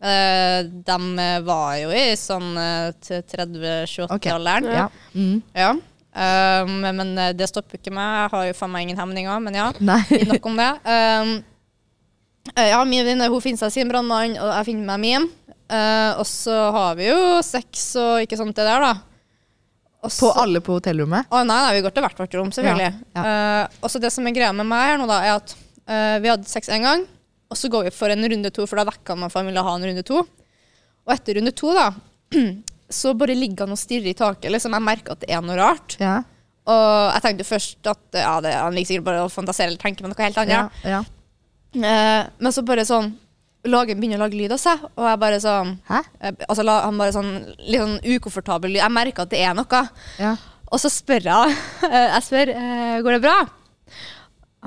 Uh, de eh, var jo i sånn uh, 30-28-alderen. Ja. Mm. Ja. Um, men det stopper ikke meg. Jeg har jo faen meg ingen hemninger, men ja. *laughs* Nok om det. Um, ja, min venninne hun finner seg sin brannmann, og jeg finner meg min. Uh, og så har vi jo sex og ikke sånt det der, da. Og På alle på hotellrommet? Å nei, nei, vi går til hvert vårt rom, selvfølgelig. Ja, Eh, og så det som er greia med meg her nå, da, er at uh, vi hadde sex én gang, og så går vi for en runde to, for da vekka man for han ville ha en runde to. Og etter runde to, da, *clears throat* så bare ligger han og stirrer i taket. Liksom, jeg merker at det er noe rart. Ja. Og jeg tenkte først at ja, det, han liker sikkert bare å fantasere eller tenke på noe helt annet. ja. ja. Eh, men så bare sånn lager, begynner å lage lyd av seg, og jeg bare sånn Hæ? altså, la, Han bare sånn litt sånn ukomfortabel lyd. Jeg merker at det er noe. Ja. Og så spør jeg *laughs* eh, Jeg spør eh, går det bra.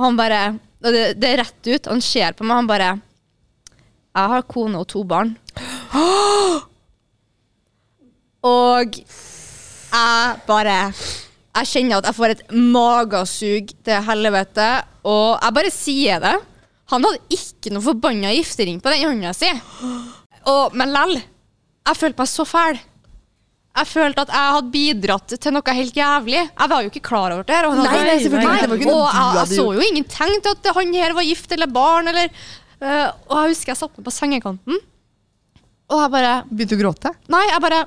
Han bare og det, det er rett ut. Han ser på meg, han bare Jeg har kone og to barn. *gasps* Og jeg bare Jeg kjenner at jeg får et magesug til helvete, og jeg bare sier det. Han hadde ikke noe forbanna giftering på den hånda si. Og, men lell. Jeg følte meg så fæl. Jeg følte at jeg hadde bidratt til noe helt jævlig. Jeg var jo ikke klar over det. Og, nei, Nei, nei, og jeg, jeg så jo ingen tegn til at han her var gift eller barn. Eller, øh, og jeg husker jeg satt meg på sengekanten, og jeg bare Begynte å gråte? Nei, jeg bare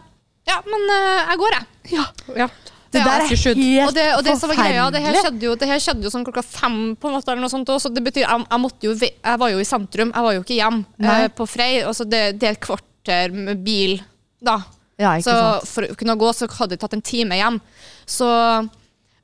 Ja, men øh, jeg går, jeg. Ja. Det der er helt Og det, og det som var greia, det her skjedde jo, det her skjedde jo sånn klokka fem på måte, eller noe sånt også, så det betyr, jeg, jeg jo, jeg var jo i sentrum, jeg var jo ikke hjem eh, på Frei, Altså det, det er et kvarter med bil da. Ja, Så sant. for å kunne gå, så hadde det tatt en time hjem. Så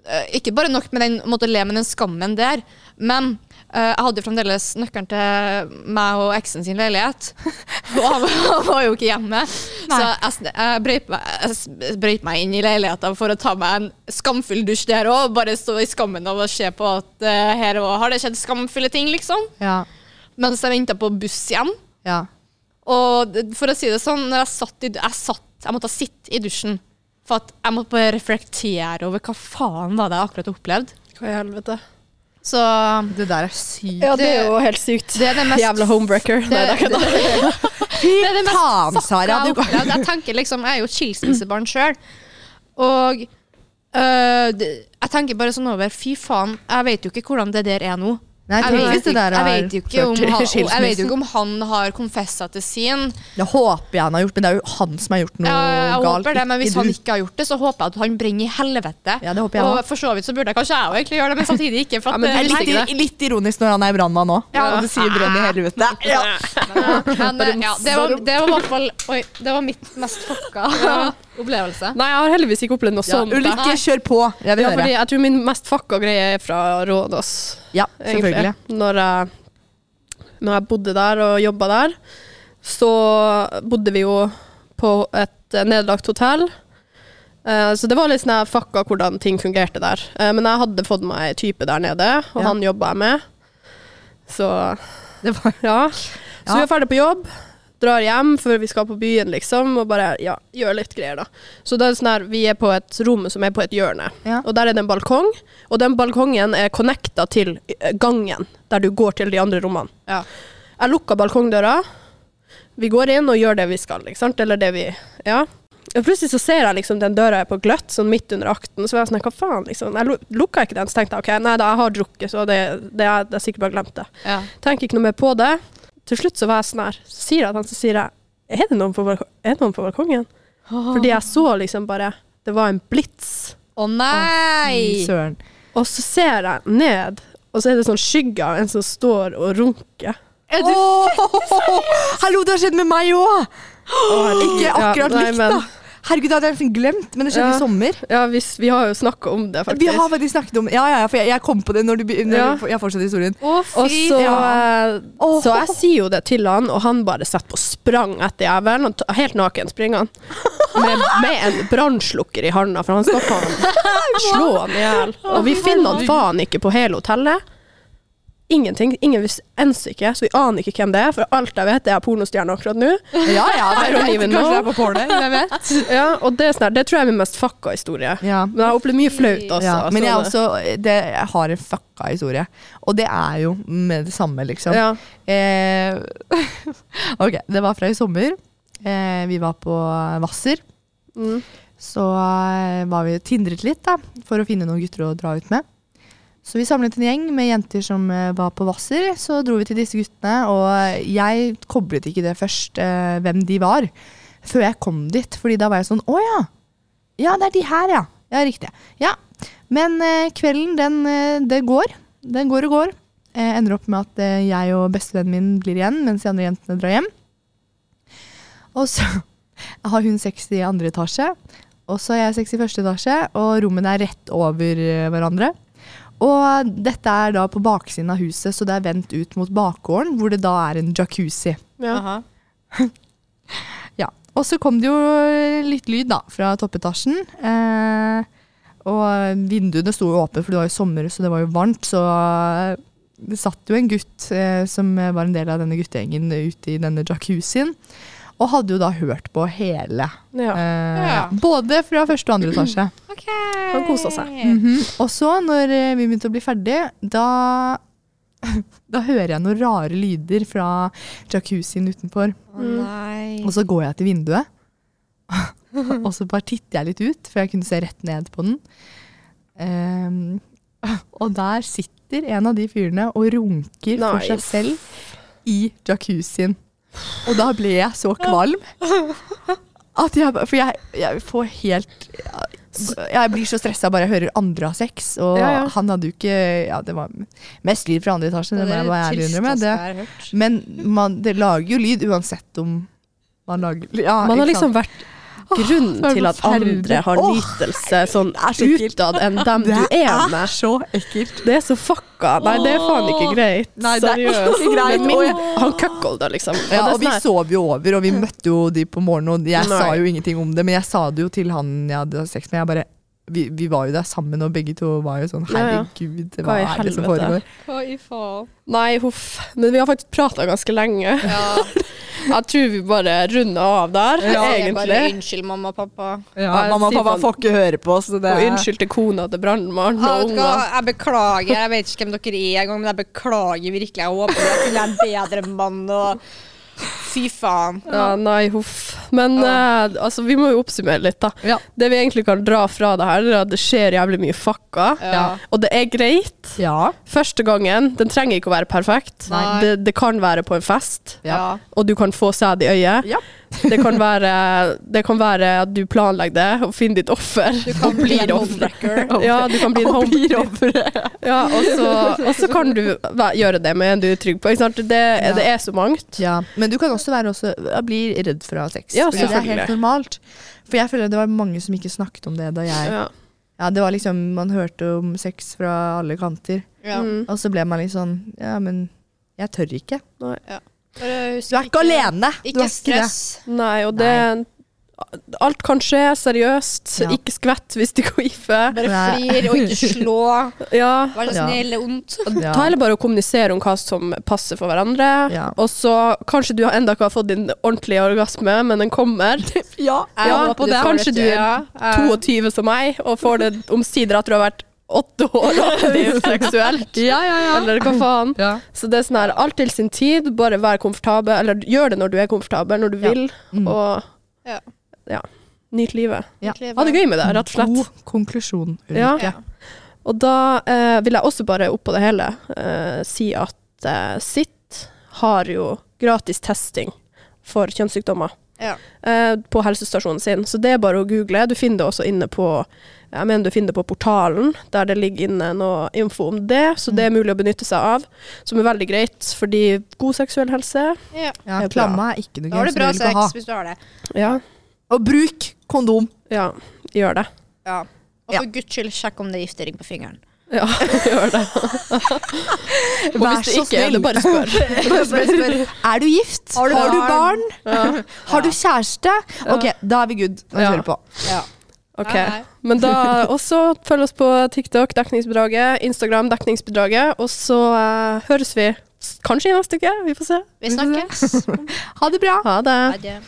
eh, ikke bare nok med den, måtte le med den skammen der, men eh, jeg hadde jo fremdeles nøkkelen til meg og eksen sin leilighet. *laughs* Og han var jo ikke hjemme. Så jeg, brøyt meg, jeg brøyt meg inn i leiligheten for å ta meg en skamfull dusj der òg. Bare stå i skammen av å se på at uh, her også har det skjedd skamfulle ting, liksom. Ja. Mens jeg venta på buss hjem. ja. Og for å si det sånn, når jeg satt i, jeg satt, jeg måtte sitte i dusjen. For at jeg måtte bare reflektere over hva faen var det jeg akkurat opplevde. Hva i helvete? Så Det der er sykt. Ja, det er jo helt sykt. det er det mest Jævla homebreaker. Nei, det er ikke det. *laughs* Fy faen, Sara! Du. Jeg tenker liksom, jeg er jo skilsmissebarn sjøl. Og øh, jeg tenker bare sånn over Fy faen, jeg vet jo ikke hvordan det der er nå. Nei, Jeg vet, hvis jeg vet ikke om han, jeg vet jo ikke om han har confessa til sin. Det håper jeg han har gjort, men det er jo han som har gjort noe Ja, jeg galt. håper det, men hvis han ikke har gjort det, så håper jeg at han brenner i helvete. Ja, det håper jeg og også. for så vidt så burde jeg kanskje jeg egentlig gjøre det, men samtidig ikke. For Ja, at, men eh, Det er litt, litt ironisk når han er brannmann òg, Ja. og du sier brenn i helvete. Ja. men, eh, ja, det, var, det var i hvert fall Oi, det var mitt mest fucka opplevelse. Nei, jeg har heldigvis ikke opplevd noe Ja, sånt. Ulrikke, kjør på. Jeg vil Ja, fordi høre. jeg tror min mest fucka greie er fra Rådås. Ja, egentlig. selvfølgelig. Når jeg, når jeg bodde der og jobba der, så bodde vi jo på et nedlagt hotell. Eh, så det var litt sånn jeg fucka hvordan ting fungerte der. Eh, men jeg hadde fått meg type der nede, og Ja. han jobba jeg med. Så Det var ja. Så vi var ferdig på jobb, drar hjem før vi skal på byen, liksom, og bare ja, gjør litt greier, da. Så det er sånn her, vi er på et rom som er på et hjørne, Ja. og der er det en balkong, og den balkongen er connecta til eh, gangen, der du går til de andre rommene. Ja. Jeg lukker balkongdøra, vi går inn og gjør det vi skal, ikke sant, eller det vi, ja. Og plutselig så ser jeg liksom den døra er på gløtt, sånn midt under akten, så var jeg sånn, hva faen, liksom. Jeg lu- lukka ikke den, så tenkte jeg, ok, nei da, jeg har drukket, så det, det er, det er sikkert bare glemt det. Ja. Tenker ikke noe mer på det. Til slutt så var jeg sånn her, så sier jeg til han, så sier jeg, er det noen på, er det noen på balkongen? Fordi jeg så liksom bare, det var en blitz. Å nei! Søren. Og så ser jeg ned, og så er det sånn skygge av en som står og runker. Er du Hallo, det har skjedd med meg òg! Ikke akkurat Ja, nei, likt, men- da. Herregud, det hadde jeg nesten glemt, men det skjedde Ja. i sommer. Ja, hvis, vi har jo snakket om det, faktisk. Vi har faktisk snakket om Ja, ja, ja, for jeg, jeg kom på det når du begynner. Ja. Jeg fortsetter historien. Å, Og så, Ja. oh. Så jeg sier jo det til han, og han bare setter på sprang etter jævelen. Helt naken springer han. Med, med en brannslukker i handa, for han skal faen *laughs* slå han i hjel. Og vi finner han faen ikke på hele hotellet. Ingenting. Ingen visste ens ikke, så vi aner ikke hvem det er. For alt jeg vet, er jeg pornostjerne akkurat nå. Ja, ja, det er know. Kanskje det er på porno. Hvem vet? *laughs* Ja, og det, er sånn det tror jeg er min mest fucka historie. Ja. Men jeg har opplevd mye flaut også. Ja, men jeg, også, det, jeg har en fucka historie. Og det er jo med det samme, liksom. ja. Eh, *laughs* ok, det var fra i sommer. Eh, vi var på Hvasser. Mm. Så eh, var vi tindret litt da, for å finne noen gutter å dra ut med. Så vi samlet en gjeng med jenter som eh, var på Hvasser. Så dro vi til disse guttene, og jeg koblet ikke det først, eh, hvem de var, før jeg kom dit. Fordi da var jeg sånn Å ja! Ja, det er de her, ja. Ja, riktig. Ja. Men eh, kvelden, den eh, det går. Den går og går. Eh, ender opp med at eh, jeg og bestevennen min blir igjen, mens de andre jentene drar hjem. Og så *laughs* har hun sex i andre etasje, og så har jeg sex i første etasje, og rommene er rett over eh, hverandre. Og dette er da på baksiden av huset, så det er vendt ut mot bakgården, hvor det da er en jacuzzi. Ja. *laughs* Ja. Og så kom det jo litt lyd da, fra toppetasjen. Eh, og vinduene sto jo åpne, for det var jo sommer, så det var jo varmt. Så eh, det satt jo en gutt eh, som var en del av denne guttegjengen ute i denne jacuzzien. Og hadde jo da hørt på hele. Ja. Eh, Ja. Både fra første og andre *clears throat* etasje. Okay. Han kosa seg. Mhm. Og så, når eh, vi begynte å bli ferdig, da, *laughs* da hører jeg noen rare lyder fra jacuzzien utenfor. Oh. Og så går jeg til vinduet, *laughs* og så bare titter jeg litt ut, for jeg kunne se rett ned på den. Um, og der sitter en av de fyrene og runker for seg selv i jacuzzien. Og da ble jeg så kvalm at jeg, For jeg, jeg får helt Jeg blir så stressa bare jeg hører andre ha sex. Og Ja, ja. han hadde jo ikke Ja, det var mest lyd fra andre etasje, det må jeg bare ærlig innrømme. Det, men man, det lager jo lyd uansett om man lager ja, Man har liksom vært grunnen til at andre har nytelse sånn så utad enn dem du er med. Det er så ekkelt. Det er så fucka. Nei, det er faen ikke greit. Nei, det er ikke greit. Min, han cuckolda, liksom. Ja, og vi sånn sov jo over, og vi møtte jo de på morgenen, og jeg sa jo ingenting om det, men jeg sa det jo til han jeg hadde sex med. Jeg bare, vi, vi var jo der sammen, og begge to var jo sånn Ja, ja. herregud, Hva hva er det som foregår? Hva i faen? Nei, huff. Men vi har faktisk prata ganske lenge. Ja. *laughs* Jeg tror vi bare runder av der, Jeg Bare egentlig. unnskyld, mamma og pappa. Ja, jeg, mamma og pappa får ikke høre på, oss. det Og unnskyld til kona til brannmannen og unger. Jeg beklager, jeg vet ikke hvem dere er engang, men jeg beklager virkelig. Jeg håper jeg er en bedre mann og fy faen. Ja, nei, huff. Men eh, altså, vi må jo oppsummere litt, da. Ja. Det vi egentlig kan dra fra det her, er at det skjer jævlig mye fucka. Ja. Og det er greit. Ja. Første gangen, den trenger ikke å være perfekt. Det, det kan være på en fest, Ja. og du kan få sæd i øyet. Ja. Det, kan være, det kan være at du planlegger det, og finner ditt offer. Du kan bli en homewrecker. *laughs* Ja, du kan bli en Og *laughs* Ja, og så, og så kan du gjøre det med en du er trygg på. Ikke sant? Det, det er så mangt. Ja, men du kan også være også, bli redd for å ha sex. Ja, Fordi det er helt normalt. For jeg føler det var mange som ikke snakket om det da jeg Ja. Ja, det var liksom Man hørte om sex fra alle kanter. Ja. Mm. Og så ble man litt sånn Ja, men jeg tør ikke. Nei, ja. Du er ikke alene! Du Ikke er ikke det. stress. Nei, og det Alt kan skje seriøst. Ja. Ikke skvett hvis du queefer. Bare frir flir og ikke *laughs* slå. Ja. Vær så Ja. snill og ondt. Ja. Ta heller bare og kommunisere om hva som passer for hverandre. Ja. Og så kanskje du enda ikke har fått din ordentlige orgasme, men den kommer. *laughs* Ja, Jeg Ja, håper det. kanskje du er 22 som meg, og får det omsider at du har vært åtte år aktiv *laughs* seksuelt. ja, ja. Eller hva faen. ja. Så det er sånn her, alt til sin tid, bare vær komfortabel, eller gjør det når du er komfortabel, når du Ja. vil, Mm. og Ja. Ja, nyt livet. Ja. Ha det gøy med det, rett og slett. God konklusjon. Ja. Ulrikke. Og da eh, vil jeg også bare oppå det hele eh, si at eh, SIT har jo gratis testing for kjønnssykdommer Ja. eh, på helsestasjonen sin. Så det er bare å google. Du finner det også inne på jeg mener du finner det på portalen, der det ligger inne noe info om det. Så det er mulig å benytte seg av, som er veldig greit. Fordi god seksuell helse Ja. Ja, er bra. klamma er ikke noe gøy. Da har du bra sex ha. hvis du har det. Ja, Og bruk kondom. ja gjør det. Ja. Og Ja. for guds skyld, sjekk om det er giftering på fingeren. Ja, *laughs* gjør det. *laughs* Og Vær hvis det så ikke er snill. det, bare spør. *laughs* Bare spør. Er du gift? Har du barn? Ja. Har du kjæreste? Ok, da er vi good. Nå Ja. kjører vi på. Ja. Ok, Nei, nei. men da også følg oss på TikTok, Dekningsbedraget, Instagram, Dekningsbedraget, og så eh, høres vi s- kanskje i neste uke. Vi får se. Vi snakkes. Ha det bra. Ha det. Ha det.